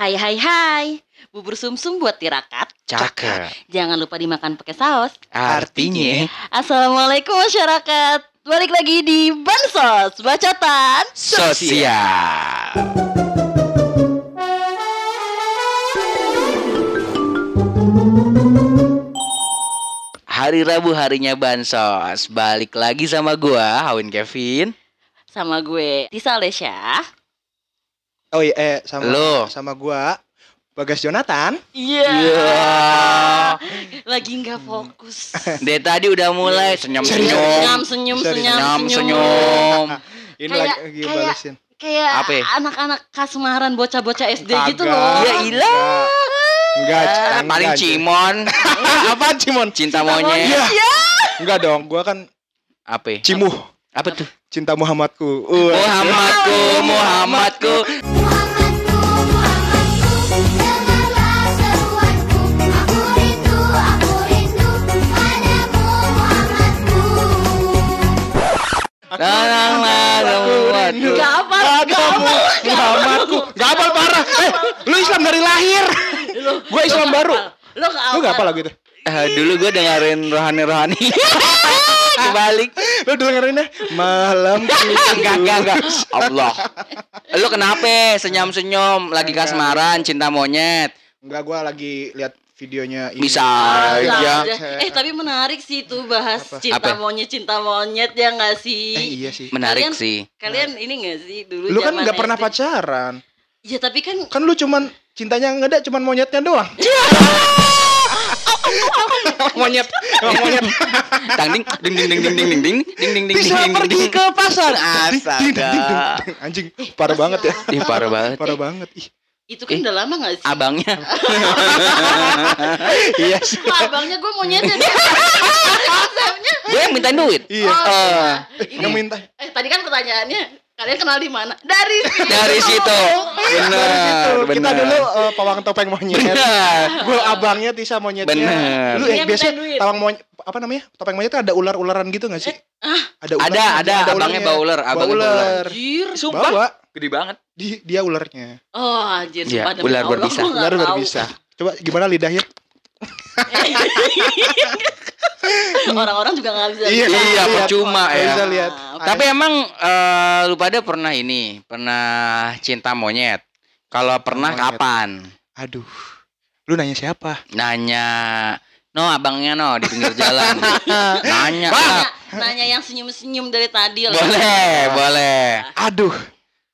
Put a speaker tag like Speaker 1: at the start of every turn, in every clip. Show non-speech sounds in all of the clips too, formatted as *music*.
Speaker 1: Hai hai hai. Bubur sumsum buat tirakat.
Speaker 2: Cakep.
Speaker 1: Jangan lupa dimakan pakai saus.
Speaker 2: Artinya
Speaker 1: Assalamualaikum masyarakat. Balik lagi di Bansos Bacotan.
Speaker 2: sosial. Hari Rabu harinya Bansos Balik lagi sama gua Hawin Kevin
Speaker 1: Sama gue Tisa Lesya.
Speaker 3: Oh iya, eh sama
Speaker 2: Lo.
Speaker 3: sama gua Bagas Jonathan.
Speaker 1: Iya.
Speaker 2: Iya.
Speaker 1: Lagi nggak fokus. *laughs*
Speaker 2: Dari tadi udah mulai
Speaker 1: Senyum
Speaker 2: senyum-senyum
Speaker 1: senyum
Speaker 3: Sorry.
Speaker 1: senyum
Speaker 2: Senyum
Speaker 1: senyum.
Speaker 2: senyum
Speaker 3: Ini
Speaker 1: Kayak-
Speaker 3: lagi
Speaker 1: kayak-
Speaker 3: balesin.
Speaker 1: Kayak
Speaker 2: ya?
Speaker 1: anak-anak kasmaran bocah-bocah SD gitu
Speaker 3: Kagak.
Speaker 1: loh.
Speaker 2: Ya ilah
Speaker 3: Enggak,
Speaker 2: Ah,
Speaker 3: enggak,
Speaker 2: Paling. Cimon *laughs*
Speaker 3: Apa Cimon?
Speaker 2: Cinta
Speaker 1: monyet.
Speaker 2: monyet
Speaker 3: Iya. Enggak dong, gua kan
Speaker 2: Apa ya?
Speaker 3: Cimuh,
Speaker 2: Apa tuh?
Speaker 3: cinta Muhammadku. Uh.
Speaker 2: Muhammadku Muhammadku
Speaker 4: Muhammadku,
Speaker 2: Tenang Muhammadku
Speaker 1: Gak apa,
Speaker 3: Padamu, Muhammadku. Enggak hafal parah. Eh, lu Islam dari lahir.
Speaker 1: Lu,
Speaker 3: Gua Islam baru.
Speaker 1: Lu gak
Speaker 3: Lu enggak apa lagu itu?
Speaker 2: Eh, Dulu gue dengerin rohani-rohani *laughs* Kebalik.
Speaker 3: Lu dengerinnya malam *laughs*
Speaker 2: Enggak, enggak, enggak Allah. Lu kenapa? Senyum-senyum. Lagi kasmaran Cinta monyet.
Speaker 3: Enggak, gua lagi lihat videonya ini.
Speaker 2: Bisa
Speaker 1: Aja. Eh tapi menarik sih itu bahas
Speaker 3: Apa?
Speaker 1: cinta
Speaker 2: Apa?
Speaker 1: monyet cinta monyet ya nggak sih?
Speaker 3: Eh, iya sih.
Speaker 2: Menarik
Speaker 1: Kalian-
Speaker 2: sih
Speaker 1: Kalian ini nggak sih dulu?
Speaker 3: Lu kan enggak pernah pacaran.
Speaker 1: Ya tapi kan
Speaker 3: Kan lu cuman cintanya ngeda cuman monyetnya doang. monyet, monyet.
Speaker 2: Ding ding ding ding ding ding ding ding ding ding ding
Speaker 3: Bisa
Speaker 2: ding, ding,
Speaker 3: pergi
Speaker 2: ding.
Speaker 3: ke pasar.
Speaker 2: Astaga
Speaker 3: Anjing, parah banget ya.
Speaker 2: Ih parah banget
Speaker 3: Parah banget. Ih,
Speaker 1: itu kan
Speaker 2: Eh,
Speaker 1: udah lama nggak sih?
Speaker 2: Abangnya *laughs*
Speaker 3: iya sih.
Speaker 1: Abangnya gue monyetnya dia. Konsepnya.
Speaker 2: Gue yang mintain duit
Speaker 3: Iya.
Speaker 1: Oh,
Speaker 2: Eh,
Speaker 1: iya. Ini-
Speaker 3: Yang minta.
Speaker 1: Eh tadi kan pertanyaannya kalian kenal di mana? Dari situ.
Speaker 2: Dari situ
Speaker 3: Dari situ.
Speaker 2: Bener
Speaker 3: Kita
Speaker 2: bener.
Speaker 3: dulu eh, pawang topeng monyet.
Speaker 2: Bener
Speaker 3: Gue abangnya Tisa monyetnya.
Speaker 2: Bener.
Speaker 3: Dulu
Speaker 1: Ini
Speaker 3: eh,
Speaker 1: yang
Speaker 3: biasa
Speaker 1: minta duit.
Speaker 3: tawang monyet apa namanya? Topeng monyet ada ular-ularan gitu gak sih? Ada ular.
Speaker 2: Ada ada abangnya bawa ular Abangnya bawa ular
Speaker 3: ular.
Speaker 1: Anjir.
Speaker 2: Sumpah
Speaker 3: Bawa.
Speaker 2: Gede banget
Speaker 3: Di, dia ularnya.
Speaker 1: Oh anjir.
Speaker 2: Iya,
Speaker 1: demi
Speaker 2: ular
Speaker 1: Allah,
Speaker 2: berbisa.
Speaker 3: Ular
Speaker 1: tahu.
Speaker 3: berbisa. Coba gimana lidahnya? *laughs*
Speaker 1: Orang-orang juga nggak bisa.
Speaker 3: Iya,
Speaker 1: lihat.
Speaker 2: Iya, percuma ya.
Speaker 3: bisa lihat.
Speaker 2: Tapi emang eh, lu pada pernah ini, pernah cinta monyet. Kalau pernah
Speaker 3: Monyet.
Speaker 2: kapan?
Speaker 3: Aduh. Lu nanya siapa?
Speaker 2: Nanya, no abangnya no di pinggir jalan. *laughs* Nanya,
Speaker 1: Nanya,
Speaker 2: ah.
Speaker 1: nanya yang senyum-senyum dari tadi loh.
Speaker 2: boleh, boleh.
Speaker 3: Aduh.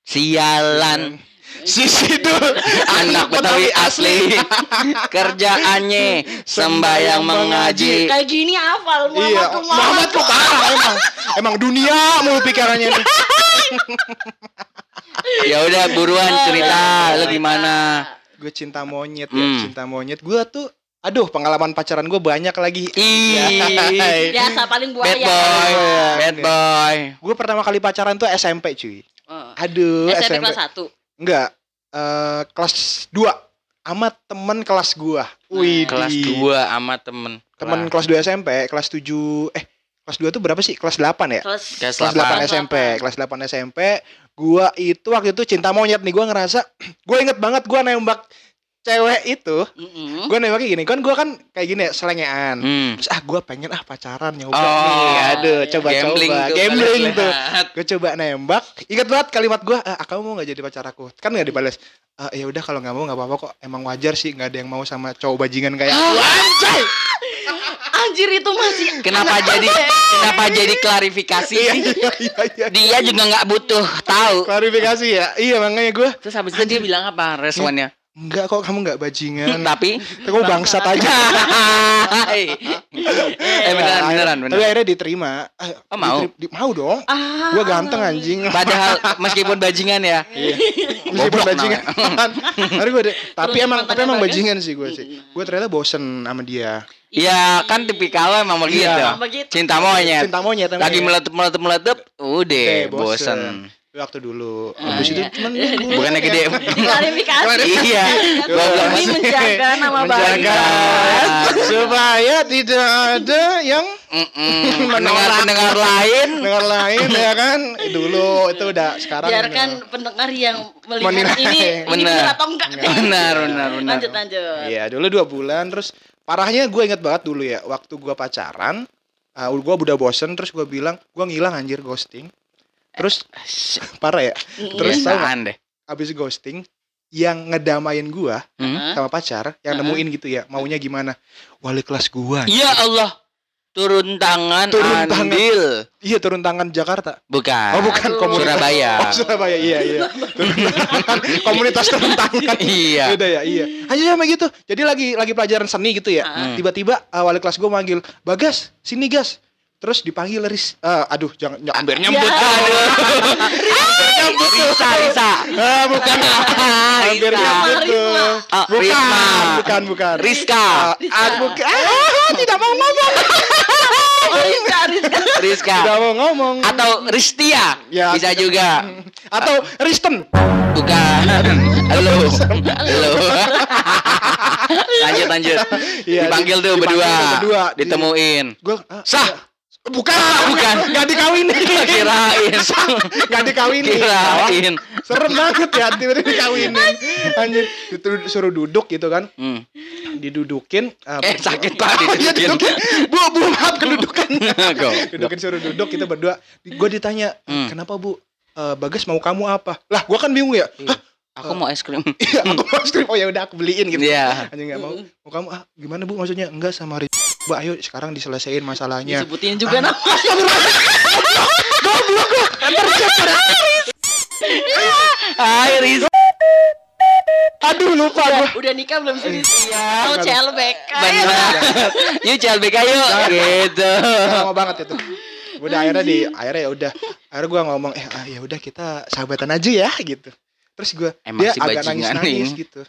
Speaker 2: Sialan,
Speaker 3: Sisi tuh. *laughs*
Speaker 2: anak Betawi asli. *laughs* Kerjaannya sembayang mengaji.
Speaker 1: Kayak gini hafal
Speaker 3: Iya,
Speaker 1: Muhammad
Speaker 3: Muhammad tuh parah emang. Emang dunia mulu pikirannya nih. *laughs*
Speaker 2: Ya udah buruan cerita, lu gimana?
Speaker 3: Gue cinta monyet ya,
Speaker 2: Hmm.
Speaker 3: cinta monyet. Gue tuh aduh, pengalaman pacaran gue banyak lagi.
Speaker 2: Ih,
Speaker 1: Biasa paling
Speaker 2: bad
Speaker 1: buaya.
Speaker 2: boy,
Speaker 3: Iya.
Speaker 2: bad boy.
Speaker 3: Gue pertama kali pacaran tuh SMP, cuy.
Speaker 1: Oh.
Speaker 3: Aduh,
Speaker 1: SMP
Speaker 3: SMP.
Speaker 1: kelas 1.
Speaker 3: Enggak. eh kelas 2 sama temen kelas gua. Wih,
Speaker 2: Kelas 2 sama temen.
Speaker 3: Temen kelas 2 SMP, kelas 7 eh kelas 2 tuh berapa sih? Kelas 8 ya?
Speaker 1: Kelas
Speaker 2: Kelas
Speaker 3: Kelas 8 SMP, kelas 8 SMP. Gua itu waktu itu cinta monyet nih, gua ngerasa *clears throat* gua inget banget gua nembak cewek itu.
Speaker 1: Mm-mm.
Speaker 3: Gue nembaknya gini, kan gua kan kayak gini ya, selengean.
Speaker 2: Hmm.
Speaker 3: Terus ah gua pengen ah pacaran nyoba
Speaker 2: Oh,
Speaker 3: nih. Aduh,
Speaker 1: iya.
Speaker 3: coba
Speaker 2: Gambling
Speaker 3: coba.
Speaker 2: tuh,
Speaker 3: Gambling tuh. Gue coba nembak. Ingat banget kalimat gua, ah, kamu mau nggak jadi pacar aku? Kan nggak dibalas. Ah, ya udah kalau nggak mau nggak apa-apa kok. Emang wajar sih nggak ada yang mau sama cowok bajingan kayak aku. Anjay.
Speaker 1: Anjir itu masih
Speaker 2: Kenapa
Speaker 1: anak
Speaker 2: jadi kenapa jadi klarifikasi
Speaker 3: Iya
Speaker 2: sih?
Speaker 3: iya iya iya.
Speaker 2: Dia juga nggak butuh tahu.
Speaker 3: Klarifikasi ya. Iya makanya gue
Speaker 2: Terus habis itu dia bilang apa responnya?
Speaker 3: Enggak kok kamu nggak bajingan. *laughs*
Speaker 2: Tapi
Speaker 3: Kamu bangsat aja. *laughs*
Speaker 2: Eh beneran beneran
Speaker 3: Tapi
Speaker 2: beneran.
Speaker 3: akhirnya diterima. Ah,
Speaker 2: Oh, mau?
Speaker 3: di- mau dong.
Speaker 1: Ah.
Speaker 3: Gue ganteng anjing. *laughs*
Speaker 2: Padahal meskipun bajingan ya.
Speaker 3: Meskipun
Speaker 2: Goblok
Speaker 3: bajingan. Tapi gue deh. Tapi emang tapi emang bajingan sih gue sih. Gue ternyata bosen sama dia.
Speaker 2: Iya kan tipikal lo emang begitu.
Speaker 3: Iya.
Speaker 2: Cinta monyet.
Speaker 3: Cinta monyet
Speaker 2: Lagi meletup meletup meletup, udah bosen.
Speaker 3: Waktu dulu.
Speaker 1: Ah,
Speaker 3: Habis itu
Speaker 1: iya.
Speaker 3: cuman
Speaker 2: Bukannya gede.
Speaker 1: Klarifikasi.
Speaker 2: Iya.
Speaker 1: Demi menjaga nama baik.
Speaker 3: Menjaga supaya tidak ada yang
Speaker 2: Mm-mm. *laughs*
Speaker 3: Menolak.
Speaker 2: pendengar-pendengar lain
Speaker 3: Dengar lain ya kan Dulu itu udah sekarang
Speaker 1: Biarkan pendengar yang melihat ini ini
Speaker 2: Benar.
Speaker 1: benar atau enggak.
Speaker 2: benar benar benar
Speaker 1: Lanjut lanjut.
Speaker 3: Iya dulu dua bulan Terus parahnya gue inget banget dulu ya Waktu gue pacaran uh, Gue udah bosen Terus gue bilang Gue ngilang anjir ghosting Terus parah ya. Terus tau nggak?
Speaker 2: Biasaan deh?
Speaker 3: Abis ghosting Yang ngedamain gue
Speaker 2: Hmm?
Speaker 3: sama pacar Yang nemuin gitu ya Maunya gimana? Wali kelas gue
Speaker 2: ya Allah. Turun tangan
Speaker 3: Turun tangan.
Speaker 2: andil.
Speaker 3: Iya turun tangan Jakarta.
Speaker 2: Bukan.
Speaker 3: Oh bukan
Speaker 1: Aduh.
Speaker 3: komunitas.
Speaker 2: Surabaya.
Speaker 3: Oh Surabaya iya iya. Turun *laughs* tangan. Komunitas turun tangan.
Speaker 2: Iya.
Speaker 3: Beda ya iya. Aja sama gitu. Jadi lagi lagi pelajaran seni gitu ya.
Speaker 1: Ah.
Speaker 3: Tiba-tiba uh, wali kelas gue manggil Bagas sini gas Terus dipanggil Riz. Eh, Aduh jangan hampir nyambut.
Speaker 2: Risa Risa
Speaker 3: Ah, bukan. Hampir nyambut. tuh.
Speaker 2: Ah,
Speaker 3: Bukan
Speaker 2: Risma.
Speaker 3: Bukan bukan.
Speaker 2: Rizka.
Speaker 3: Ah, bukan. Ah, Tidak mau ngomong. *laughs*
Speaker 1: Oh, Rizka, Rizka.
Speaker 2: Rizka.
Speaker 3: Tidak mau ngomong.
Speaker 2: Atau Ristia.
Speaker 3: Ya,
Speaker 2: bisa juga.
Speaker 3: Atau Risten.
Speaker 2: Bukan. Halo. Halo. *laughs* Lanjut lanjut.
Speaker 3: Iya,
Speaker 2: dipanggil tuh
Speaker 3: dipanggil
Speaker 2: berdua,
Speaker 3: berdua. Di-
Speaker 2: ditemuin
Speaker 3: Gue
Speaker 2: sah
Speaker 3: Bukan
Speaker 2: bukan.
Speaker 3: Gak dikawinin.
Speaker 2: Kirain. *laughs*
Speaker 3: Gak dikawinin.
Speaker 2: Kirain.
Speaker 3: Serem banget ya tiba-tiba dikawinin. Anjir Suruh duduk gitu kan.
Speaker 2: Hmm.
Speaker 3: Didudukin uh,
Speaker 2: eh sakit pak *laughs*
Speaker 3: Iya
Speaker 2: didudukin.
Speaker 3: didudukin. Bu, bu maaf kedudukan. *laughs*
Speaker 2: Go.
Speaker 3: Dudukin suruh duduk kita berdua. Gue ditanya
Speaker 2: Hmm.
Speaker 3: Kenapa bu? Eh, Bagas mau kamu apa? Lah gue kan bingung ya. Hah?
Speaker 2: aku mau es krim.
Speaker 3: Iya aku mau es krim. Oh ya udah aku beliin gitu.
Speaker 2: Iya.
Speaker 3: Anjing gak mau. Mau kamu ah gimana bu? Maksudnya Enggak sama Rizky Mbak ayo sekarang diselesaikan masalahnya.
Speaker 1: Disebutin juga nama.
Speaker 2: Hai Riz
Speaker 3: Aduh lupa gue
Speaker 1: Udah nikah belum sih? Iya. Oh, CLBK.
Speaker 2: benar yuk CLBK yuk gitu.
Speaker 3: Lama banget itu. Udah akhirnya di akhirnya ya udah. Akhirnya gue ngomong eh ah, ya udah kita sahabatan aja ya gitu. Terus gue dia agak nangis nangis gitu.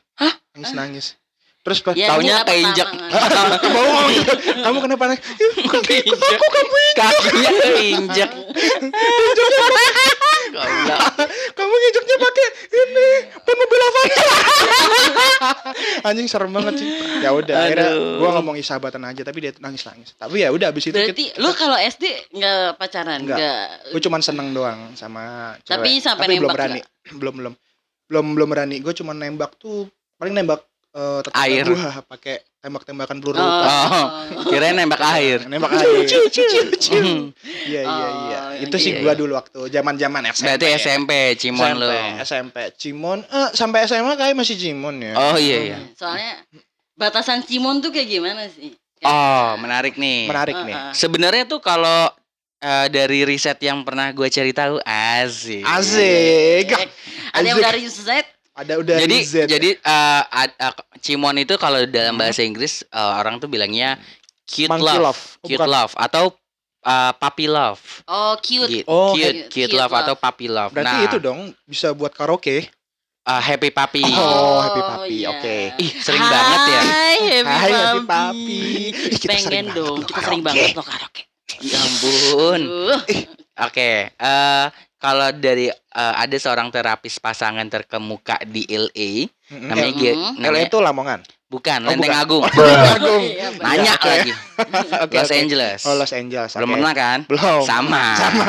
Speaker 3: Nangis nangis terus pas
Speaker 1: Ya,
Speaker 2: Taunya
Speaker 1: pertama.
Speaker 3: kamu *laughs* ngomong gitu. Kamu kenapa nangis "Ih, bukan gitu aku kamu
Speaker 2: kakinya keinjek Goblok.
Speaker 3: kamu nginjeknya pakai ini ban mobil Avanza *laughs* anjing serem banget sih. Ya udah akhirnya gue ngomong sahabatan aja tapi dia nangis nangis tapi ya udah abis itu
Speaker 1: Berarti lu kalau SD nggak pacaran?
Speaker 3: Nggak.
Speaker 1: Nggak.
Speaker 3: gue cuman seneng doang sama cewek.
Speaker 1: Tapi sampai
Speaker 3: belum
Speaker 1: nembak
Speaker 3: berani. belum belum. Belum belum berani. Gue cuman nembak tuh paling nembak tetangga
Speaker 2: Air.
Speaker 3: gua pakai tembak-tembakan peluru
Speaker 1: Oh.
Speaker 2: Oh, *laughs* kirain nembak air.
Speaker 3: nembak air *laughs*
Speaker 2: Hmm.
Speaker 3: iya *laughs* iya iya
Speaker 1: Oh,
Speaker 3: itu sih
Speaker 2: iya,
Speaker 3: gua
Speaker 2: iya.
Speaker 3: dulu waktu zaman zaman SMP
Speaker 2: Berarti SMP Cimon
Speaker 3: SMP,
Speaker 2: lu.
Speaker 3: SMP Cimon eh, sampai SMA kayak masih Cimon ya
Speaker 2: Oh iya iya.
Speaker 1: Soalnya batasan Cimon tuh kayak gimana sih?
Speaker 2: Oh, menarik nih.
Speaker 3: menarik nih
Speaker 1: Heeh.
Speaker 2: Sebenarnya tuh kalau eh, dari riset yang pernah gue cari tahu asik.
Speaker 3: asik
Speaker 1: Ada yang
Speaker 3: Asik.
Speaker 1: dari Z.
Speaker 3: ada udah
Speaker 2: Jadi
Speaker 3: Z.
Speaker 2: jadi eh, ad- eh, Cimon itu kalau dalam bahasa Inggris eh, orang tuh bilangnya cute
Speaker 3: Monkey
Speaker 2: love,
Speaker 3: love. Oh,
Speaker 2: cute
Speaker 3: bukan.
Speaker 2: love atau eh, puppy love.
Speaker 1: Oh, cute.
Speaker 2: Gitu.
Speaker 3: Oh,
Speaker 2: cute, cute, love, atau puppy love.
Speaker 3: berarti
Speaker 2: nah,
Speaker 3: itu dong bisa buat karaoke
Speaker 2: eh, happy puppy.
Speaker 3: Oh, happy puppy,
Speaker 1: iya.
Speaker 3: oke.
Speaker 2: Ih, sering banget ya.
Speaker 1: Hai, happy
Speaker 3: Hai, happy
Speaker 1: puppy.
Speaker 3: Ih, kita sering
Speaker 1: Pengen
Speaker 3: banget
Speaker 1: dong, kita sering banget loh karaoke.
Speaker 2: Ya ampun. Oke, eh kalau dari eh, ada seorang terapis pasangan terkemuka di LA,
Speaker 3: Mm-mm.
Speaker 2: namanya
Speaker 1: Mm.
Speaker 2: Ge-
Speaker 1: LA
Speaker 3: itu Lamongan
Speaker 2: bukan
Speaker 3: Oh,
Speaker 2: Lenteng
Speaker 3: bukan.
Speaker 2: Agung,
Speaker 3: Agung.
Speaker 1: Iya, benar.
Speaker 2: nanya
Speaker 3: Oke.
Speaker 2: lagi,
Speaker 3: Oke,
Speaker 2: Los
Speaker 3: oke.
Speaker 2: Angeles,
Speaker 3: Oh Los Angeles.
Speaker 2: belum
Speaker 3: oke.
Speaker 2: pernah kan?
Speaker 3: Belum.
Speaker 2: Sama.
Speaker 3: Sama.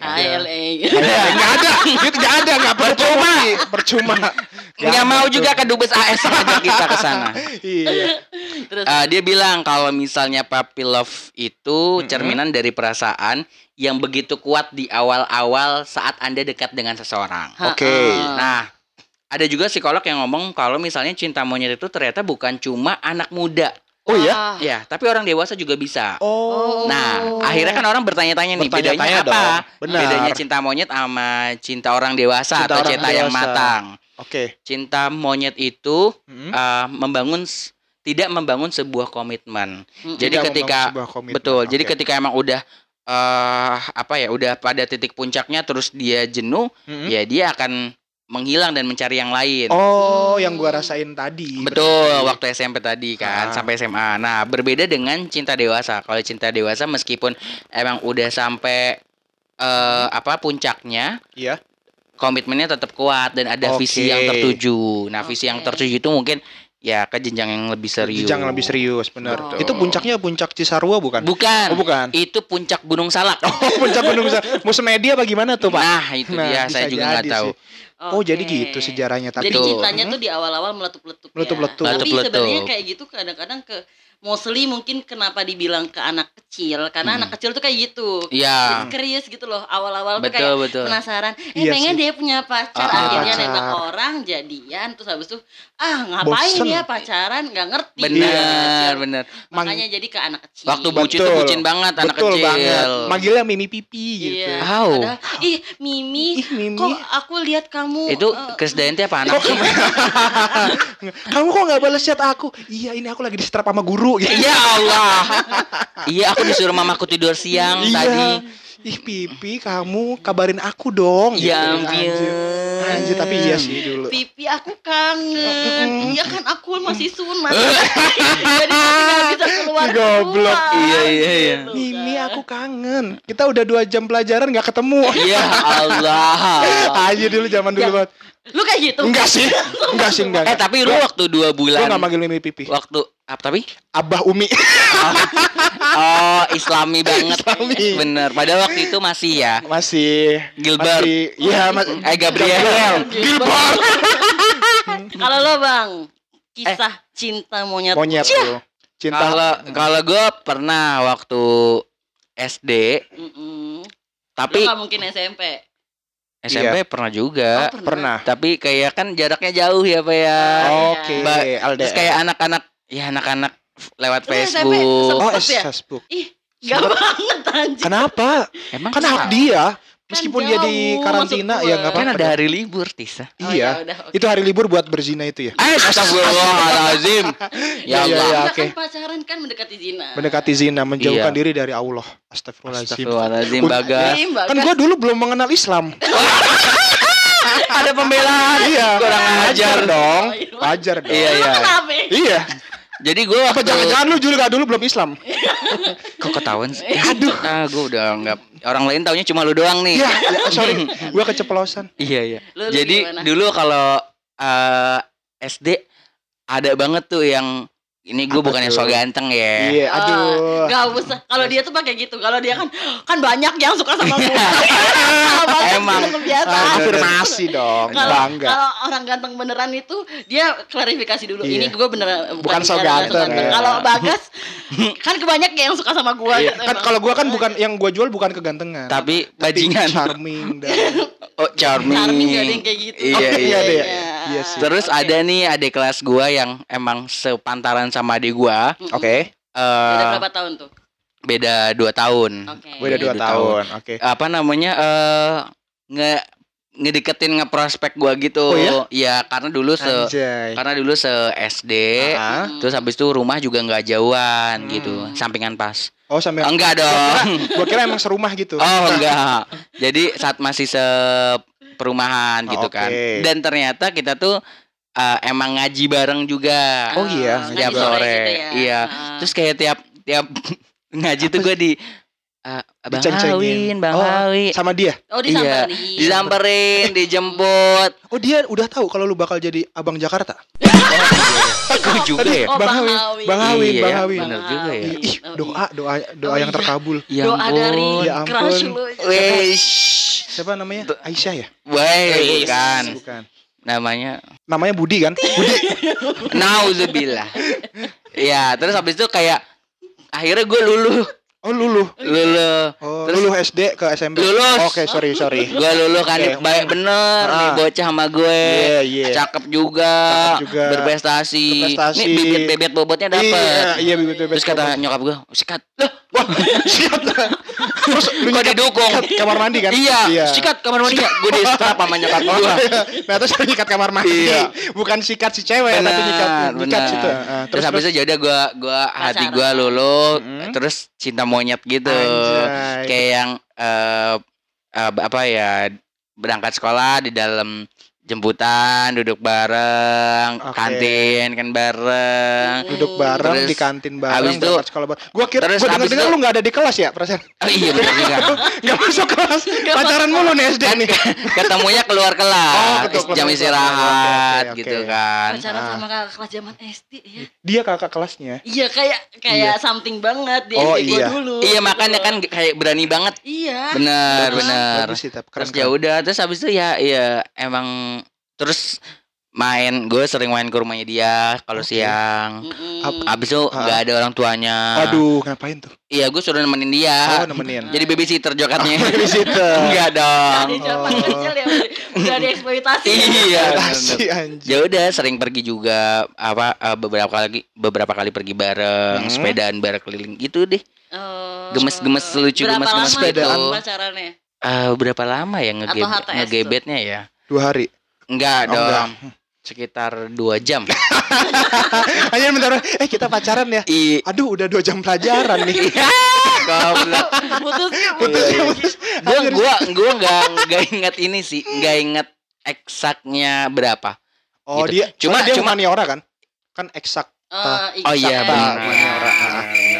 Speaker 1: Hai, LA.
Speaker 3: Enggak ada. Itu enggak ada, enggak percuma. Percuma.
Speaker 2: Nggak mau juga ke dubes AS aja kita ke sana.
Speaker 3: Iya.
Speaker 1: Terus
Speaker 2: Eh, dia bilang kalau misalnya puppy love itu cerminan dari perasaan yang begitu kuat di awal-awal saat Anda dekat dengan seseorang.
Speaker 3: Oke.
Speaker 1: ah.
Speaker 2: Nah, ada juga psikolog yang ngomong kalau misalnya cinta monyet itu ternyata bukan cuma anak muda.
Speaker 3: Oh iya.
Speaker 1: Ah.
Speaker 2: Ya, tapi orang dewasa juga bisa.
Speaker 3: Oh.
Speaker 2: Nah, akhirnya kan orang bertanya-tanya nih bedanya
Speaker 3: Bertanya-tanya
Speaker 2: apa?
Speaker 3: dong. Benar.
Speaker 2: Bedanya cinta monyet sama cinta orang dewasa
Speaker 3: Cinta
Speaker 2: atau
Speaker 3: orang
Speaker 2: cinta yang matang.
Speaker 3: Oke.
Speaker 2: Cinta monyet itu
Speaker 3: Hmm.
Speaker 2: uh, membangun tidak membangun sebuah komitmen.
Speaker 1: Mm.
Speaker 2: Jadi
Speaker 3: Tidak
Speaker 2: ketika-
Speaker 3: komitmen.
Speaker 2: Betul. Jadi
Speaker 3: Oke.
Speaker 2: ketika emang udah eh apa ya, udah pada titik puncaknya terus dia jenuh,
Speaker 3: Mm-mm.
Speaker 2: ya dia akan menghilang dan mencari yang lain.
Speaker 3: Oh, yang gua rasain tadi.
Speaker 2: Betul,
Speaker 3: berarti.
Speaker 2: waktu SMP tadi kan
Speaker 3: Ah.
Speaker 2: sampai SMA. Nah, berbeda dengan cinta dewasa. Kalau cinta dewasa meskipun emang udah sampai eh apa puncaknya,
Speaker 3: Iya.
Speaker 2: komitmennya tetap kuat dan ada visi
Speaker 3: Oke.
Speaker 2: yang tertuju. Nah, visi yang tertuju itu mungkin ya ke jenjang yang lebih serius.
Speaker 3: Jangan lebih serius, benar.
Speaker 1: Oh.
Speaker 3: Itu puncaknya puncak Cisarua bukan?
Speaker 2: Bukan.
Speaker 3: Oh, bukan.
Speaker 2: Itu puncak Gunung Salak. *laughs*
Speaker 3: Oh, puncak gunung Sa- Musim media bagaimana tuh, Pak?
Speaker 2: Nah, itu
Speaker 3: Nah,
Speaker 2: dia. Saya juga nggak tahu.
Speaker 3: sih. Oh, jadi gitu sejarahnya tapi.
Speaker 1: Jadi cintanya tuh di awal-awal meletup-letup
Speaker 3: Meletup-letup.
Speaker 1: ya. Tapi
Speaker 2: Meletup-letup.
Speaker 1: sebenarnya kayak gitu kadang-kadang ke mostly mungkin kenapa dibilang ke anak kecil karena
Speaker 2: Hmm.
Speaker 1: anak kecil tuh kayak gitu.
Speaker 2: Iya.
Speaker 1: Curious gitu loh. Awal-awal tuh kayak
Speaker 2: betul.
Speaker 1: penasaran. Eh
Speaker 3: Iya
Speaker 1: pengen
Speaker 3: sih.
Speaker 1: dia punya pacar.
Speaker 2: Ah,
Speaker 1: Akhirnya
Speaker 3: pacar.
Speaker 1: nembak orang jadian terus habis itu ah ngapain
Speaker 3: Bosen.
Speaker 1: ya pacaran nggak ngerti.
Speaker 2: Benar,
Speaker 1: Iya.
Speaker 2: benar.
Speaker 1: Makanya jadi ke anak kecil.
Speaker 2: Waktu bucin tuh bucin banget anak
Speaker 3: Betul
Speaker 2: kecil.
Speaker 3: banget. Manggilnya Mimi Pipi gitu.
Speaker 1: Iya.
Speaker 2: Au.
Speaker 1: Padahal, ih Mimi,
Speaker 3: Ih, Mimi.
Speaker 1: kok aku lihat kamu
Speaker 2: Itu
Speaker 1: eh,
Speaker 2: Chris Dayanti apa anak sih? *laughs*
Speaker 3: Kamu kok nggak balas chat aku? Iya, ini aku lagi di strap sama guru gitu. *laughs*
Speaker 2: Ya Allah. iya, aku disuruh mamaku tidur siang
Speaker 3: Iya.
Speaker 2: tadi.
Speaker 3: Ih Pipi, kamu kabarin aku dong.
Speaker 2: Ya
Speaker 3: gitu. Anjir.
Speaker 2: ampun.
Speaker 3: Anjir, tapi iya sih dulu.
Speaker 1: Pipi aku kangen. Iya kan aku masih sunat. Jadi masih nggak bisa *laughs* keluar
Speaker 3: Goblok.
Speaker 2: Iya, iya, iya.
Speaker 1: Gitu
Speaker 3: Mimi,
Speaker 1: kan.
Speaker 3: aku kangen. Kita udah dua jam pelajaran nggak ketemu.
Speaker 2: Ya *laughs* Allah.
Speaker 3: Aja dulu zaman dulu
Speaker 1: Ya.
Speaker 3: banget.
Speaker 1: Lu kayak gitu.
Speaker 3: Enggak sih, enggak sih enggak.
Speaker 2: Eh tapi lu waktu dua
Speaker 3: Gue nggak
Speaker 2: bulan
Speaker 3: manggil Mimi Pipi.
Speaker 2: waktu apa tapi?
Speaker 3: Abah Umi. *laughs*
Speaker 2: Oh, Islami *laughs* banget.
Speaker 3: Islami.
Speaker 2: Bener. Padahal waktu itu masih ya.
Speaker 3: Masih.
Speaker 2: Gilbert.
Speaker 3: Masih. Iya, Mas.
Speaker 2: Eh Gabriel.
Speaker 3: Gilbert.
Speaker 1: Kalau lo bang, kisah cinta monyet.
Speaker 3: Monyet tuh. Cinta.
Speaker 2: Kalau kalau gue pernah waktu SD,
Speaker 1: Mm-mm.
Speaker 2: tapi
Speaker 1: Lo nggak mungkin SMP.
Speaker 2: SMP pernah juga.
Speaker 1: Oh,
Speaker 3: pernah.
Speaker 2: Tapi kayak kan jaraknya jauh ya Pak ya.
Speaker 3: Oke,
Speaker 1: Iya.
Speaker 3: LDR.
Speaker 2: Terus kayak anak-anak ya anak-anak lewat
Speaker 1: Lu SMP
Speaker 2: Facebook.
Speaker 3: Oh,
Speaker 1: Sempet ya?
Speaker 3: Facebook.
Speaker 1: Ih, gak banget anjir.
Speaker 3: Kenapa?
Speaker 2: Emang
Speaker 3: Kan hak dia.
Speaker 1: Kan
Speaker 3: Meskipun dia di karantina
Speaker 1: maksud
Speaker 3: ya nggak
Speaker 2: kan
Speaker 3: apa-apa.
Speaker 2: ada
Speaker 3: dong.
Speaker 2: hari libur Tisa.
Speaker 1: Oh,
Speaker 3: Iya.
Speaker 1: ya udah, oke.
Speaker 3: Itu hari libur buat berzina itu ya.
Speaker 2: Eh, astagfirullahalazim. *laughs* ya
Speaker 3: Iya,
Speaker 2: Allah.
Speaker 3: iya.
Speaker 1: Enggak
Speaker 3: oke.
Speaker 1: kan pacaran kan mendekati zina.
Speaker 3: Mendekati zina, menjauhkan
Speaker 2: Iya.
Speaker 3: diri dari Allah. Astagfirullahaladzim.
Speaker 2: Astagfirullahalazim,
Speaker 3: Udah.
Speaker 2: Bagas.
Speaker 3: Kan gua dulu belum mengenal Islam.
Speaker 2: Ada pembelaan.
Speaker 3: iya.
Speaker 2: Kurang ajar
Speaker 3: dong.
Speaker 1: Iya.
Speaker 3: Wajar dong.
Speaker 2: Iya, iya.
Speaker 3: Iya.
Speaker 2: Jadi gue
Speaker 3: Apa jangan-jangan lu juga dulu belum Islam? *laughs*
Speaker 2: kok ketahuan sih? Aduh, ah gue udah nggak orang lain taunya cuma lu doang nih.
Speaker 3: Iya, ya, sorry. Gua keceplosan. *laughs*
Speaker 2: Iya iya.
Speaker 1: Lu- lu
Speaker 2: Jadi
Speaker 1: gimana?
Speaker 2: dulu kalau eh, SD ada banget tuh yang ini gue bukannya
Speaker 3: tuh?
Speaker 2: so ganteng ya.
Speaker 3: Iya, aduh.
Speaker 1: Gak usah. Kalau dia tuh pakai gitu. Kalau dia kan kan banyak yang suka sama gue. *laughs*
Speaker 2: Emang.
Speaker 3: Ah, afirmasi dong,
Speaker 1: Kalau
Speaker 3: bangga.
Speaker 1: kalau orang ganteng beneran itu dia klarifikasi dulu.
Speaker 3: Iya.
Speaker 1: Ini gue beneran
Speaker 3: Bukan so
Speaker 1: bicara
Speaker 3: ganteng, ya.
Speaker 1: Kalau Bagas *laughs* kan kebanyak yang suka sama gue.
Speaker 3: Iya, kan kalau gua kan bukan yang gua jual bukan kegantengan.
Speaker 2: Tapi
Speaker 3: Tapi
Speaker 2: bajingan.
Speaker 3: charming dan *laughs*
Speaker 2: Oh charming.
Speaker 1: Charming gak ada yang kayak gitu.
Speaker 2: Iya,
Speaker 3: Oh,
Speaker 2: iya,
Speaker 3: iya deh.
Speaker 1: iya.
Speaker 3: Iya sih.
Speaker 2: Terus
Speaker 1: Oke.
Speaker 2: ada nih adik kelas gua yang emang sepantaran sama adik gua.
Speaker 3: Oke.
Speaker 1: Beda
Speaker 2: eh
Speaker 1: berapa tahun tuh?
Speaker 2: beda dua tahun.
Speaker 1: Oke.
Speaker 3: Beda dua
Speaker 2: Beda
Speaker 3: tahun. Oke.
Speaker 2: Apa namanya? eh nge ngedeketin ngeprospek gua gitu.
Speaker 3: Oh, iya?
Speaker 2: Iya, karena dulu se
Speaker 3: Anjay.
Speaker 2: karena dulu se SD.
Speaker 3: Ah.
Speaker 1: Mm.
Speaker 2: Terus habis itu rumah juga nggak jauhan
Speaker 3: Hmm.
Speaker 2: gitu, sampingan pas.
Speaker 3: Oh sampai
Speaker 2: Enggak dong.
Speaker 3: gua kira emang serumah gitu.
Speaker 2: Oh enggak. Jadi saat masih se perumahan gitu
Speaker 3: Oke.
Speaker 2: kan. Dan ternyata kita tuh eh, emang ngaji bareng juga.
Speaker 3: Oh, iya,
Speaker 2: tiap sore.
Speaker 1: gitu ya.
Speaker 2: Iya. Terus kayak tiap tiap *laughs* ngaji tuh gue di eh, Bang. Hawin, Bang
Speaker 3: Oh,
Speaker 2: Hawi.
Speaker 3: Sama dia.
Speaker 1: Oh
Speaker 2: Iya,
Speaker 1: disamperin.
Speaker 2: disamperin, dijemput.
Speaker 3: Oh dia udah tahu kalau lu bakal jadi abang Jakarta. *laughs*
Speaker 2: Gue juga
Speaker 3: Tadi
Speaker 2: ya.
Speaker 1: Oh,
Speaker 3: Bang Hawin. Bang Hawin,
Speaker 2: Iya,
Speaker 3: Bang Hawin.
Speaker 2: bener juga ya.
Speaker 3: Ih,
Speaker 1: Oh,
Speaker 3: doa, doa, doa
Speaker 1: Oh,
Speaker 3: yang
Speaker 1: iya.
Speaker 3: terkabul.
Speaker 2: Ya
Speaker 1: Doa dari
Speaker 2: ampun.
Speaker 3: Ya ampun.
Speaker 1: crush lu.
Speaker 3: Siapa namanya? Aisyah ya?
Speaker 2: Woi, bukan.
Speaker 3: Bukan.
Speaker 2: Namanya
Speaker 3: Namanya Budi kan? Budi.
Speaker 2: Nauzubillah. *laughs* Iya, terus habis itu kayak akhirnya gue luluh,
Speaker 3: Oh luluh.
Speaker 2: luluh.
Speaker 3: Oh,
Speaker 2: Terus-
Speaker 3: luluh SD ke SMP.
Speaker 2: Lulus.
Speaker 3: Oke, sorry, sorry. *laughs*
Speaker 2: Gue luluh kan
Speaker 3: Oke.
Speaker 2: baik bener nih
Speaker 3: Ah.
Speaker 2: bocah sama gue.
Speaker 3: Iya, iya.
Speaker 2: Cakep juga,
Speaker 3: Cakep juga.
Speaker 2: berprestasi.
Speaker 3: Berprestasi.
Speaker 2: Nih bibit-bibit bobotnya
Speaker 3: Iya,
Speaker 2: dapet.
Speaker 3: iya bibit bibit.
Speaker 2: Terus kata nyokap gue, sikat. Lah,
Speaker 3: Wah, *laughs* sikat. Terus lu
Speaker 2: kok didukung?
Speaker 3: nyikat kamar mandi kan?
Speaker 2: Iya, sikat kamar mandi. Gue di *laughs* strap sama nyokap gue.
Speaker 3: iya. Nah, terus lu nyikat kamar mandi.
Speaker 2: Iya.
Speaker 3: Bukan sikat si cewek, tapi nyikat
Speaker 2: Benar,
Speaker 3: nyikat
Speaker 2: benar.
Speaker 3: situ. Ah,
Speaker 2: Terus habis itu jadi gue gua hati gue
Speaker 1: Pacaran.
Speaker 2: lulu,
Speaker 3: Mm-mm.
Speaker 2: terus cinta monyet gitu.
Speaker 3: Anjay.
Speaker 2: Kayak yang eh eh, apa ya berangkat sekolah di dalam jemputan, duduk bareng,
Speaker 3: Oke.
Speaker 2: kantin kan bareng.
Speaker 3: Duduk bareng
Speaker 2: Terus
Speaker 3: di kantin bareng,
Speaker 2: habis itu-
Speaker 3: sekolah bareng. Gua kira
Speaker 2: terus
Speaker 3: gua denger-denger
Speaker 2: itu-
Speaker 3: lu nggak ada di kelas ya, perasaan.
Speaker 2: Oh iya benar juga. *laughs*
Speaker 3: Nggak masuk kelas. Pacaran mulu nih SD nih. *laughs*
Speaker 2: Ketemunya keluar
Speaker 3: Oh,
Speaker 2: kelas,
Speaker 3: betul, keluar
Speaker 2: jam istirahat
Speaker 3: Oke, oke,
Speaker 2: gitu kan.
Speaker 1: Pacaran
Speaker 3: Ah.
Speaker 1: sama kakak kelas zaman SD ya.
Speaker 3: Dia kakak kelasnya.
Speaker 1: Iya kayak kayak something banget di
Speaker 3: Oh,
Speaker 1: SD gua
Speaker 3: iya.
Speaker 1: dulu.
Speaker 2: Iya makanya kan kayak berani banget.
Speaker 1: Iya.
Speaker 2: Bener
Speaker 1: Bagus.
Speaker 2: bener.
Speaker 3: Bagus sih, tapi keren,
Speaker 2: Terus ya udah, terus habis itu ya ya emang terus main gue sering main ke rumahnya dia kalau
Speaker 3: Oke.
Speaker 2: siang.
Speaker 1: Mm-mm.
Speaker 2: Habis itu nggak ada orang tuanya.
Speaker 3: Aduh, ngapain tuh?
Speaker 2: Iya gue suruh nemenin dia.
Speaker 3: Oh, nemenin.
Speaker 2: Jadi babysitter jokatnya. *laughs*
Speaker 3: Babysitter.
Speaker 2: Enggak
Speaker 1: Gak
Speaker 2: dong.
Speaker 1: ada zaman
Speaker 3: Oh.
Speaker 1: kecil ya udah dieksploitasi. *laughs*
Speaker 2: Iya.
Speaker 3: Anjir.
Speaker 2: Ya udah sering pergi juga apa eh, beberapa kali beberapa kali pergi bareng,
Speaker 3: Hmm.
Speaker 2: sepedaan bareng keliling gitu deh.
Speaker 1: Oh.
Speaker 2: Gemes-gemes lucu, gemes-gemes
Speaker 3: sepedaan.
Speaker 1: pacarannya?
Speaker 2: Eh berapa lama ya ngegebetnya ya?
Speaker 3: Dua hari.
Speaker 2: Enggak
Speaker 3: Oh,
Speaker 2: dong. Sekitar dua jam. *laughs*
Speaker 3: Hanya bentar. Eh, kita pacaran ya.
Speaker 2: I
Speaker 3: Aduh, udah dua jam pelajaran nih.
Speaker 2: goblok.
Speaker 1: Putus yuk.
Speaker 3: Putus ya, putus.
Speaker 2: Gua gua gua enggak enggak ingat ini sih, enggak ingat eksaknya berapa.
Speaker 3: Oh,
Speaker 2: Gitu.
Speaker 3: dia
Speaker 2: Cuma-
Speaker 3: cuma dia
Speaker 2: cuma-
Speaker 3: humaniora kan? Kan eksak.
Speaker 1: Eh,
Speaker 2: Oh iya,
Speaker 3: benar.
Speaker 1: Iya.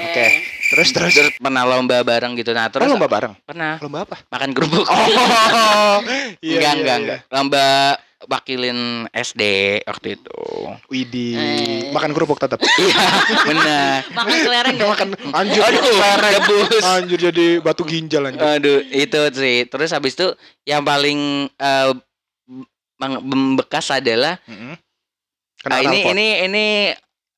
Speaker 3: Oke. Terus terus.
Speaker 2: Terus pernah lomba bareng gitu. Nah, terus
Speaker 3: Terus lomba bareng.
Speaker 2: pernah
Speaker 3: Lomba apa?
Speaker 2: makan kerupuk.
Speaker 3: Oh. *laughs*
Speaker 2: enggak, enggak, enggak. Lomba wakilin SD waktu itu.
Speaker 3: Widih.
Speaker 1: Eh.
Speaker 3: Makan kerupuk tetap. *laughs*
Speaker 2: Iya, benar.
Speaker 1: Makan kelereng
Speaker 3: Enggak
Speaker 1: gak?
Speaker 3: makan anjir.
Speaker 2: Aduh, debus.
Speaker 3: Anjir jadi batu ginjal anjir.
Speaker 2: Aduh, itu sih. Terus habis itu yang paling eh, meng- membekas adalah
Speaker 3: Heeh.
Speaker 2: ah, ini ini ini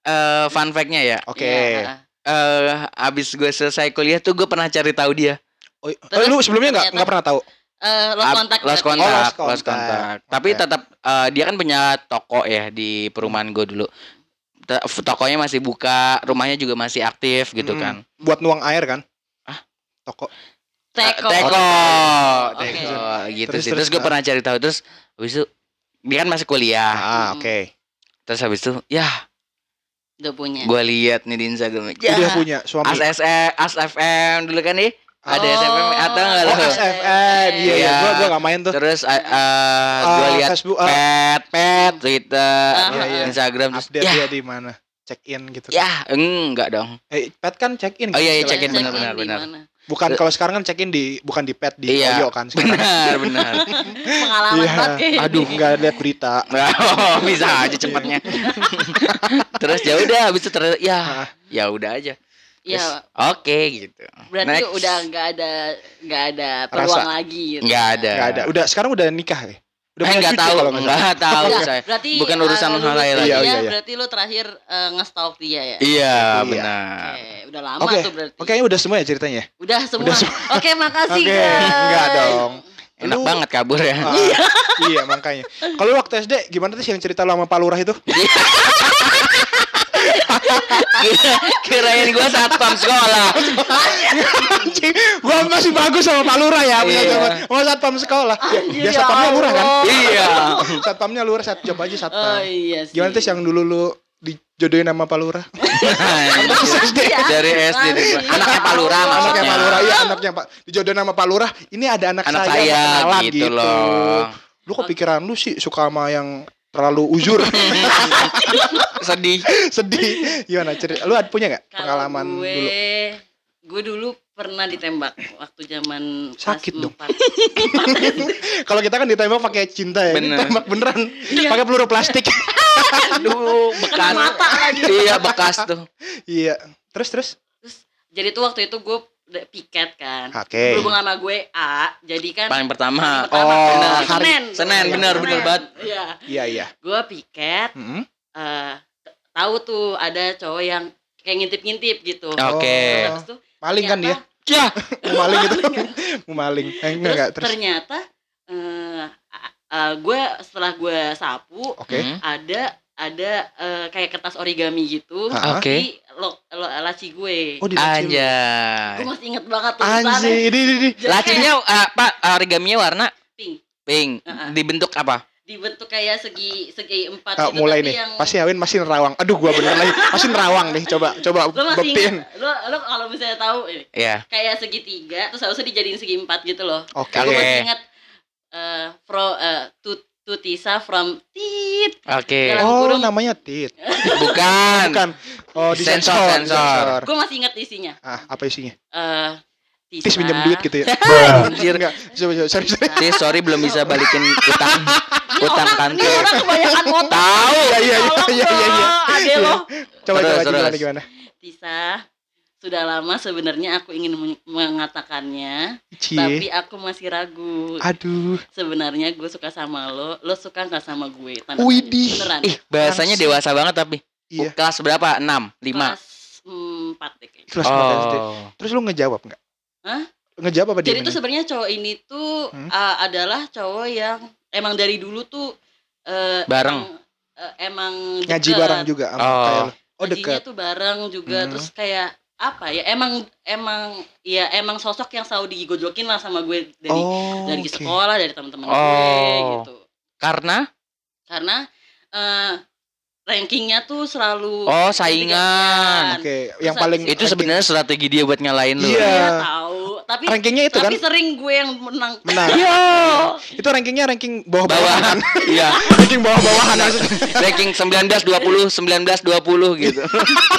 Speaker 2: eh, fun fact-nya ya.
Speaker 3: Oke.
Speaker 1: Iya.
Speaker 2: Eh habis gue selesai kuliah tuh gue pernah cari tahu dia.
Speaker 3: Oh,
Speaker 1: Terus
Speaker 3: lu sebelumnya enggak
Speaker 1: ternyata-
Speaker 3: enggak pernah tahu?
Speaker 1: Eh, lost kontak.
Speaker 2: lost kontak,
Speaker 3: Oh, lost
Speaker 2: lost
Speaker 3: kontak.
Speaker 2: Tapi tetap eh, dia kan punya toko ya di perumahan gue dulu. Te- Tokonya masih buka, rumahnya juga masih aktif gitu
Speaker 3: Mm-mm.
Speaker 2: kan.
Speaker 3: Buat nuang air kan?
Speaker 2: Ah?
Speaker 3: Toko.
Speaker 1: Teko.
Speaker 2: Eh, Teko,
Speaker 1: Oke.
Speaker 2: teko gitu
Speaker 3: Terus,
Speaker 2: sih.
Speaker 3: terus,
Speaker 2: Terus gue
Speaker 3: ah.
Speaker 2: pernah cari tahu terus habis itu dia kan masih kuliah.
Speaker 3: Ah,
Speaker 1: Hmm.
Speaker 3: oke.
Speaker 2: Terus habis itu ya
Speaker 1: Udah punya.
Speaker 2: gue lihat nih di Instagram. Ya,
Speaker 3: Udah punya suami.
Speaker 2: As As FM dulu kan nih. Ada
Speaker 1: Oh.
Speaker 2: SFM atau enggak
Speaker 3: Oh? SFN. Iya, iya.
Speaker 2: Iya.
Speaker 3: Gua gua enggak main tuh.
Speaker 2: Terus uh, gue
Speaker 3: Ah,
Speaker 2: lihat
Speaker 3: Facebook ah,
Speaker 2: pet, pet, Twitter,
Speaker 1: Ah,
Speaker 3: iya, iya.
Speaker 2: Instagram terus
Speaker 3: update
Speaker 2: ya,
Speaker 3: dia di mana? Check in gitu.
Speaker 2: ya enggak dong.
Speaker 3: Eh, pet kan check in.
Speaker 2: Oh, iya, iya,
Speaker 3: istilahnya.
Speaker 2: check in,
Speaker 1: Check-in
Speaker 2: benar?
Speaker 3: Bukan kalau sekarang kan check in di bukan di pet di
Speaker 2: Iya.
Speaker 3: Oyo kan sekarang.
Speaker 2: Benar, benar. *laughs*
Speaker 1: Pengalaman
Speaker 3: Iya.
Speaker 1: banget kayak
Speaker 3: Aduh,
Speaker 1: gini.
Speaker 3: enggak lihat berita.
Speaker 2: Oh, bisa aja cepatnya. *laughs* Terus ya udah habis itu ya ya udah aja.
Speaker 1: Ya,
Speaker 2: Terus, Oke gitu.
Speaker 1: berarti
Speaker 2: Next.
Speaker 1: udah nggak ada nggak ada peluang lagi gitu.
Speaker 2: Nggak ada.
Speaker 3: Enggak ada. Udah sekarang udah nikah ya? Udah
Speaker 2: eh nggak tahu,
Speaker 3: kalau nggak
Speaker 2: nggak tahu saya.
Speaker 1: berarti
Speaker 2: Bukan
Speaker 1: eh,
Speaker 2: urusan
Speaker 1: lulus
Speaker 2: hal lain
Speaker 1: dia,
Speaker 3: lagi. Iya, iya, iya.
Speaker 1: berarti lu terakhir eh, nge-stalk dia ya.
Speaker 2: Iya,
Speaker 3: Iya.
Speaker 2: benar.
Speaker 1: Oke, udah lama
Speaker 3: Oke.
Speaker 1: tuh berarti.
Speaker 3: Oke, udah semua ya ceritanya.
Speaker 1: Udah semua.
Speaker 3: Udah semua.
Speaker 1: Oke, makasih
Speaker 3: Oke,
Speaker 1: guys.
Speaker 3: enggak dong.
Speaker 2: Enak
Speaker 3: Lu-
Speaker 2: banget kabur ya.
Speaker 3: Ah, iya, makanya. Kalau waktu SD gimana tuh sih yang cerita lu sama Pak Lurah itu? *laughs*
Speaker 2: Kira, *laughs* kirain gua satpam sekolah.
Speaker 3: Gua masih bagus sama Pak Lurah ya, punya
Speaker 2: Iya.
Speaker 3: zaman. Oh, satpam sekolah. Ya,
Speaker 1: Anjir, ya
Speaker 3: satpamnya lurah kan?
Speaker 2: Iya. *laughs*
Speaker 3: Satpamnya lurah, sat coba aja
Speaker 1: Oh
Speaker 3: satpam.
Speaker 1: iya sih.
Speaker 3: Gimana tuh yang dulu lu dijodohin sama Pak Lurah?
Speaker 2: SD.
Speaker 1: Iya.
Speaker 2: Dari SD. Anaknya Pak Lurah
Speaker 1: Oh.
Speaker 2: maksudnya.
Speaker 3: Anaknya Pak Lurah, iya anaknya Pak. Dijodohin sama Pak Lurah. Ini ada anak,
Speaker 2: Anak
Speaker 3: saya,
Speaker 2: saya
Speaker 3: kenalan
Speaker 2: gitu loh.
Speaker 3: Lu kok pikiran lu sih suka sama yang terlalu uzur, *laughs*
Speaker 2: Sedih.
Speaker 3: sedih. Gimana cerita? Lu ada punya nggak pengalaman
Speaker 1: gue,
Speaker 3: dulu?
Speaker 1: Gue dulu pernah ditembak waktu zaman kelas
Speaker 3: Sakit dong. *laughs* Kalau kita kan ditembak pakai cinta ya,
Speaker 2: Bener.
Speaker 3: ditembak beneran
Speaker 1: Iya.
Speaker 3: pakai peluru plastik. *laughs*
Speaker 2: Aduh, bekas.
Speaker 1: mata lagi.
Speaker 2: Iya, bekas tuh.
Speaker 3: iya. Terus terus.
Speaker 1: Jadi tuh waktu itu gue piket kan.
Speaker 3: Oke.
Speaker 1: Berhubung sama gue A, jadi kan
Speaker 2: Paling pertama.
Speaker 1: paling pertama
Speaker 3: Oh,
Speaker 1: bener,
Speaker 3: hari-
Speaker 1: Senin.
Speaker 2: Senin, bener, bener banget.
Speaker 1: Iya.
Speaker 3: Iya iya.
Speaker 1: Gue piket,
Speaker 3: Mm-mm.
Speaker 1: eh, tahu tuh ada cowok yang kayak ngintip-ngintip gitu.
Speaker 2: Oke.
Speaker 3: Oh.
Speaker 1: Habis itu
Speaker 3: Maling kan dia?
Speaker 2: Ya, *laughs*
Speaker 3: Mau maling *laughs* gitu. Mau maling. Eh, enggak
Speaker 1: Terus,
Speaker 3: enggak terus.
Speaker 1: ternyata eh, eh, gue setelah gue sapu
Speaker 3: Oke.
Speaker 2: Hmm.
Speaker 1: ada ada eh, kayak kertas origami gitu?
Speaker 2: Oke.
Speaker 1: di lo, lo, laci gue.
Speaker 3: Oh di laci lu.
Speaker 1: Gue masih inget banget tulisannya.
Speaker 3: Anjir, ini ini ini.
Speaker 2: Lacinya uh, Pak origaminya warna
Speaker 1: pink
Speaker 2: pink.
Speaker 1: Heeh.
Speaker 2: Dibentuk apa?
Speaker 1: dibentuk kayak segi segi empat
Speaker 3: Ah,
Speaker 1: gitu
Speaker 3: mulai
Speaker 1: tapi
Speaker 3: nih.
Speaker 1: yang
Speaker 3: Pasti Awin masih nerawang. Aduh, gua bener lagi. Masih nerawang nih. Coba coba
Speaker 1: lo masih
Speaker 3: buktiin.
Speaker 1: inget lo lo kalau misalnya tahu ini
Speaker 2: Iya.
Speaker 1: kayak segitiga terus harusnya dijadiin segi empat gitu loh
Speaker 3: Oke.
Speaker 1: gue
Speaker 2: Oke.
Speaker 1: masih ingat eh pro eh, to to Tisa from Tit.
Speaker 2: Oke.
Speaker 1: Dalam
Speaker 3: Oh,
Speaker 1: kurung-
Speaker 3: namanya Tit. *laughs*
Speaker 2: Bukan.
Speaker 3: Bukan. Oh,
Speaker 2: Sensor,
Speaker 3: disensor.
Speaker 2: sensor.
Speaker 1: Gue masih ingat isinya.
Speaker 3: Ah, apa isinya?
Speaker 1: Eh Tisa.
Speaker 3: Tis pinjam duit gitu ya. *laughs*
Speaker 2: Anjir.
Speaker 3: Enggak. Coba coba sorry sorry.
Speaker 2: Tis, sorry belum bisa balikin utang utang kantor.
Speaker 1: ini orang kebanyakan *laughs* motor.
Speaker 2: Tahu.
Speaker 3: Iya iya iya iya iya. iya.
Speaker 1: Ade lo.
Speaker 3: Coba
Speaker 2: Terus,
Speaker 3: coba gimana gimana?
Speaker 1: Tisa, sudah lama sebenarnya aku ingin men- mengatakannya,
Speaker 3: Cie.
Speaker 1: tapi aku masih ragu.
Speaker 3: Aduh.
Speaker 1: Sebenarnya gue suka sama lo, lo suka nggak sama gue? Tanda
Speaker 3: Widih.
Speaker 1: Beneran.
Speaker 2: Ih, bahasanya
Speaker 3: Langsung.
Speaker 2: dewasa banget tapi.
Speaker 3: Iya.
Speaker 2: Kelas berapa? 6, 5.
Speaker 1: Kelas empat deh kayaknya.
Speaker 3: Kelas empat SD.
Speaker 2: Oh.
Speaker 3: Terus lu ngejawab enggak?
Speaker 1: Hah?
Speaker 3: Ngejawab apa dia?
Speaker 1: Jadi tuh sebenarnya cowok ini tuh
Speaker 3: Hmm?
Speaker 1: uh, adalah cowok yang emang dari dulu tuh uh,
Speaker 2: Bareng.
Speaker 1: Emang, uh, emang
Speaker 3: ngaji bareng juga sama
Speaker 2: Oh.
Speaker 3: kayak. Oh,
Speaker 1: Ngajinya
Speaker 3: dekat.
Speaker 1: tuh bareng juga
Speaker 3: Hmm.
Speaker 1: terus kayak apa ya emang emang ya emang sosok yang selalu digojlokin lah sama gue dari
Speaker 3: Oh.
Speaker 1: dari
Speaker 3: oke.
Speaker 1: sekolah dari teman-teman gue
Speaker 2: Oh.
Speaker 1: gitu
Speaker 2: Karena
Speaker 1: karena eh rankingnya tuh selalu
Speaker 2: oh saingan.
Speaker 3: Oke,
Speaker 1: Terus
Speaker 3: yang paling
Speaker 2: Itu sebenarnya strategi dia buat ngalahin lu.
Speaker 3: Iya.
Speaker 1: Iya tahu tapi
Speaker 3: rankingnya itu kan
Speaker 1: tapi sering gue yang menang
Speaker 3: menang. *laughs*
Speaker 2: Iya.
Speaker 3: Itu rankingnya ranking bawah-bawahan.
Speaker 2: Bawahan. *laughs* Iya.
Speaker 3: ranking bawah-bawahan maksudnya. *laughs*
Speaker 2: Ranking 19 20 19 20 gitu.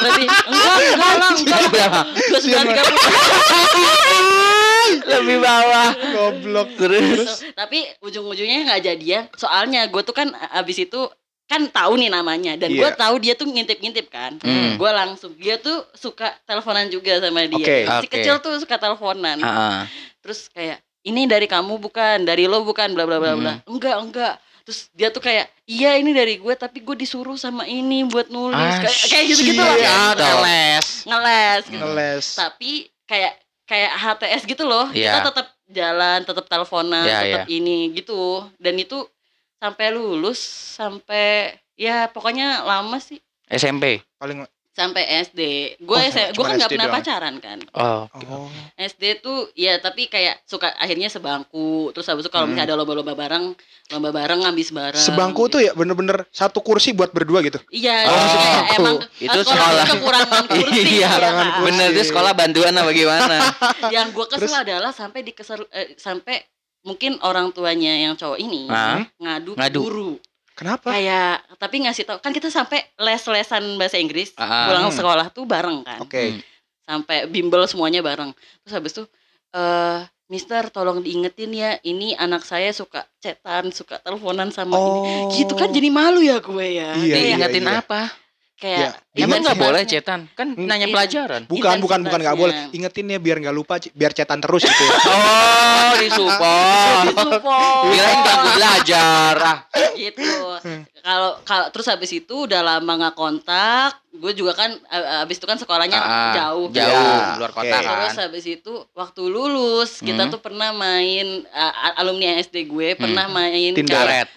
Speaker 1: lebih enggak enggak lah enggak
Speaker 2: Berapa?
Speaker 1: sembilan tiga
Speaker 2: Lebih bawah.
Speaker 3: Goblok.
Speaker 2: Terus
Speaker 1: tapi ujung-ujungnya nggak jadian soalnya gue tuh kan abis itu kan tahu nih namanya dan gue
Speaker 3: Iya.
Speaker 1: tahu dia tuh ngintip-ngintip kan
Speaker 2: Hmm.
Speaker 1: gue langsung dia tuh suka teleponan juga sama dia
Speaker 3: Oke.
Speaker 1: si
Speaker 2: Oke.
Speaker 1: kecil tuh suka teleponan
Speaker 2: Heeh.
Speaker 1: terus kayak ini dari kamu bukan dari lo bukan bla bla bla bla
Speaker 2: Hmm.
Speaker 1: enggak enggak terus dia tuh kayak iya ini dari gue tapi gue disuruh sama ini buat nulis
Speaker 2: Ah,
Speaker 1: kayak kayak gitu gitu lah
Speaker 2: teles.
Speaker 1: ngeles gitu
Speaker 3: Ngeles.
Speaker 1: tapi kayak kayak HTS gitu loh
Speaker 2: Iya.
Speaker 1: kita tetap jalan tetap teleponan
Speaker 2: Iya,
Speaker 1: tetap ini gitu dan itu sampai lulus sampai ya pokoknya lama sih
Speaker 2: SMP.
Speaker 3: Paling
Speaker 1: sampai SD gue
Speaker 3: Oh,
Speaker 1: gue
Speaker 3: cuma
Speaker 1: kan nggak pernah
Speaker 3: doang.
Speaker 1: pacaran kan
Speaker 2: Oh.
Speaker 3: oh.
Speaker 1: SD tuh ya tapi kayak suka akhirnya sebangku terus habis itu kalau
Speaker 3: Hmm.
Speaker 1: misalnya ada lomba-lomba bareng lomba bareng ngabis bareng
Speaker 3: Sebangku tuh ya bener-bener satu kursi buat berdua gitu.
Speaker 1: iya
Speaker 2: Oh,
Speaker 1: kayak
Speaker 3: sebangku.
Speaker 1: emang
Speaker 2: Itu
Speaker 1: sekolah
Speaker 2: sekolah.
Speaker 1: kekurangan *laughs* kursi
Speaker 2: Iya,
Speaker 1: ya
Speaker 3: kekurangan
Speaker 1: kan?
Speaker 3: kursi.
Speaker 2: Bener itu sekolah bantuan apa gimana?
Speaker 1: yang gue kesel
Speaker 3: Terus?
Speaker 1: adalah sampai dikesel eh, sampai mungkin orang tuanya yang cowok ini
Speaker 2: Hah?
Speaker 1: ngadu,
Speaker 2: Ngadu.
Speaker 1: guru
Speaker 3: Kenapa?
Speaker 1: kayak tapi ngasih tau kan kita sampai les-lesan bahasa Inggris
Speaker 2: Ah,
Speaker 1: pulang
Speaker 3: hmm.
Speaker 1: sekolah tuh bareng kan
Speaker 3: Oke.
Speaker 2: Hmm.
Speaker 1: sampai bimbel semuanya bareng terus habis itu eh Mister tolong diingetin ya ini anak saya suka cetan suka teleponan sama ini
Speaker 3: Oh.
Speaker 1: gitu kan jadi malu ya gue ya
Speaker 3: Iya,
Speaker 2: Dia
Speaker 3: iya,
Speaker 2: ingetin
Speaker 3: iya.
Speaker 2: apa?
Speaker 1: Kayak
Speaker 3: Ya,
Speaker 2: Emang nggak boleh cetan? Kan nanya
Speaker 1: Iya.
Speaker 2: pelajaran.
Speaker 3: Bukan, bukan, bukan nggak boleh. Ingetin ya biar nggak lupa, biar cetan terus gitu. ya. *laughs*
Speaker 2: Oh, disupport. *laughs*
Speaker 1: Support.
Speaker 2: Kirain ganggu belajar. Ah.
Speaker 1: gitu kalau kalau terus habis itu udah lama nggak kontak gue juga kan habis itu kan sekolahnya
Speaker 2: Ah,
Speaker 1: jauh
Speaker 2: Jauh,
Speaker 3: Ya,
Speaker 2: luar kota
Speaker 1: terus
Speaker 2: kan.
Speaker 1: habis itu waktu lulus kita
Speaker 2: Hmm.
Speaker 1: tuh pernah main uh, alumni SD gue pernah main
Speaker 3: Tinder.
Speaker 2: Karet.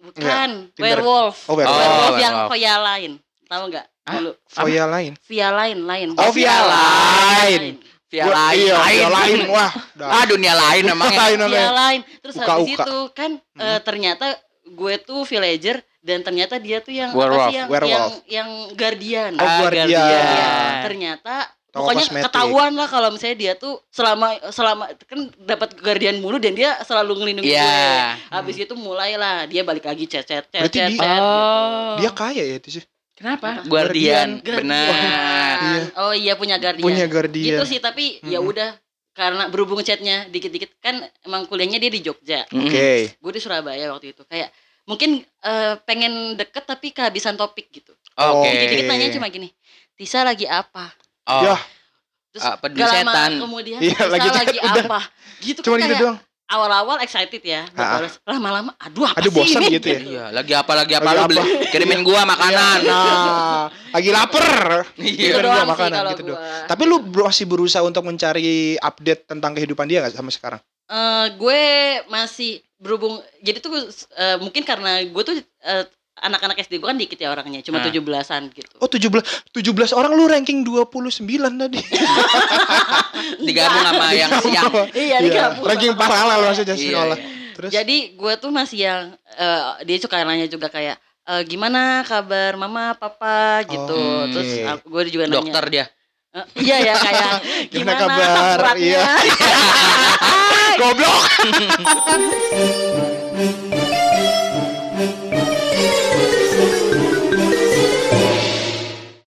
Speaker 1: bukan
Speaker 3: Tinder.
Speaker 1: werewolf
Speaker 3: Oh, werewolf.
Speaker 1: werewolf
Speaker 2: Oh,
Speaker 1: yang
Speaker 2: werewolf.
Speaker 1: via lain tahu nggak dulu
Speaker 3: Via lain.
Speaker 1: via lain lain
Speaker 3: Oh, via lain.
Speaker 2: Via
Speaker 3: Gua-
Speaker 2: lain.
Speaker 3: Iya, via lain. *laughs* Wah, dah.
Speaker 2: Ah, dunia lain.
Speaker 3: Lain
Speaker 1: via lain terus
Speaker 3: Uka,
Speaker 1: habis
Speaker 3: uka.
Speaker 1: itu kan eh, ternyata gue tuh villager dan ternyata dia tuh yang
Speaker 2: Werewolf,
Speaker 1: apa sih yang
Speaker 3: werewolf.
Speaker 1: yang yang guardian
Speaker 3: Oh,
Speaker 2: Ah,
Speaker 3: guardian.
Speaker 2: guardian.
Speaker 1: Iya, ternyata
Speaker 3: Toko
Speaker 1: pokoknya
Speaker 3: kosmetik.
Speaker 1: ketahuan lah kalau misalnya dia tuh selama selama kan dapat guardian mulu dan dia selalu ngelindungi gue.
Speaker 2: Iya.
Speaker 1: Habis itu mulailah dia balik lagi chat chat chat
Speaker 3: Berarti
Speaker 1: chat.
Speaker 3: dia-
Speaker 1: chat,
Speaker 2: Oh.
Speaker 3: Dia kaya ya itu sih.
Speaker 2: Kenapa?
Speaker 1: Apa?
Speaker 2: Guardian. Benar.
Speaker 1: Guardian.
Speaker 3: Iya.
Speaker 1: Oh iya punya guardian.
Speaker 3: Punya guardian.
Speaker 1: Gitu sih tapi ya
Speaker 3: Mm-mm.
Speaker 1: udah karena berhubung chatnya dikit-dikit kan emang kuliahnya dia di Jogja.
Speaker 3: Oke.
Speaker 1: Gue di Surabaya waktu itu kayak mungkin eh, pengen deket tapi kehabisan topik gitu.
Speaker 2: Oke.
Speaker 3: Oke.
Speaker 1: Dikit-dikit nanya cuma gini, Tisa lagi apa?
Speaker 2: Oh.
Speaker 3: Ya,
Speaker 1: Terus
Speaker 2: Ah, peduli
Speaker 1: gak lama
Speaker 2: setan.
Speaker 1: kemudian
Speaker 3: Iya,
Speaker 1: Tisa
Speaker 3: lagi
Speaker 1: lagi,
Speaker 3: udah.
Speaker 1: apa? Gitu
Speaker 3: cuma
Speaker 1: kan
Speaker 3: gitu
Speaker 1: kayak
Speaker 3: doang.
Speaker 1: Awal-awal excited ya. balas. Lama-lama aduh apa
Speaker 3: Aduh,
Speaker 1: sih
Speaker 3: bosan
Speaker 1: ini?
Speaker 3: gitu ya.
Speaker 2: Iya, lagi apa lagi apa
Speaker 3: Lagi
Speaker 2: lu
Speaker 3: apa?
Speaker 2: beli kirimin gua makanan.
Speaker 3: Nah, lagi lapar.
Speaker 2: Iya.
Speaker 1: Gitu doang
Speaker 3: gua
Speaker 1: sih
Speaker 3: makanan
Speaker 1: kalau
Speaker 3: gitu
Speaker 1: gua.
Speaker 3: doang. Tapi lu masih berusaha untuk mencari update tentang kehidupan dia gak sampai sekarang?
Speaker 1: Eh, gue masih berhubung jadi tuh eh, mungkin karena gue tuh eh, anak-anak SD gue kan dikit ya orangnya, cuma
Speaker 2: Ah.
Speaker 1: 17-an gitu.
Speaker 3: Oh 17 17 orang lu ranking 29 tadi. *laughs*
Speaker 2: Digabung sama yang siang.
Speaker 1: Iya, digabung.
Speaker 3: Ranking paralel maksudnya
Speaker 2: Iya,
Speaker 3: sekolah.
Speaker 2: iya.
Speaker 3: Terus
Speaker 1: Jadi gue tuh masih yang eh, dia suka nanya juga kayak eh, gimana kabar mama papa gitu.
Speaker 3: Oh,
Speaker 1: Terus
Speaker 3: oke.
Speaker 1: aku- gue juga nanya.
Speaker 2: Dokter dia.
Speaker 1: Eh, iya ya kayak *laughs*
Speaker 3: Gimana
Speaker 1: gimana,
Speaker 3: kabar? Iya. *laughs* goblok.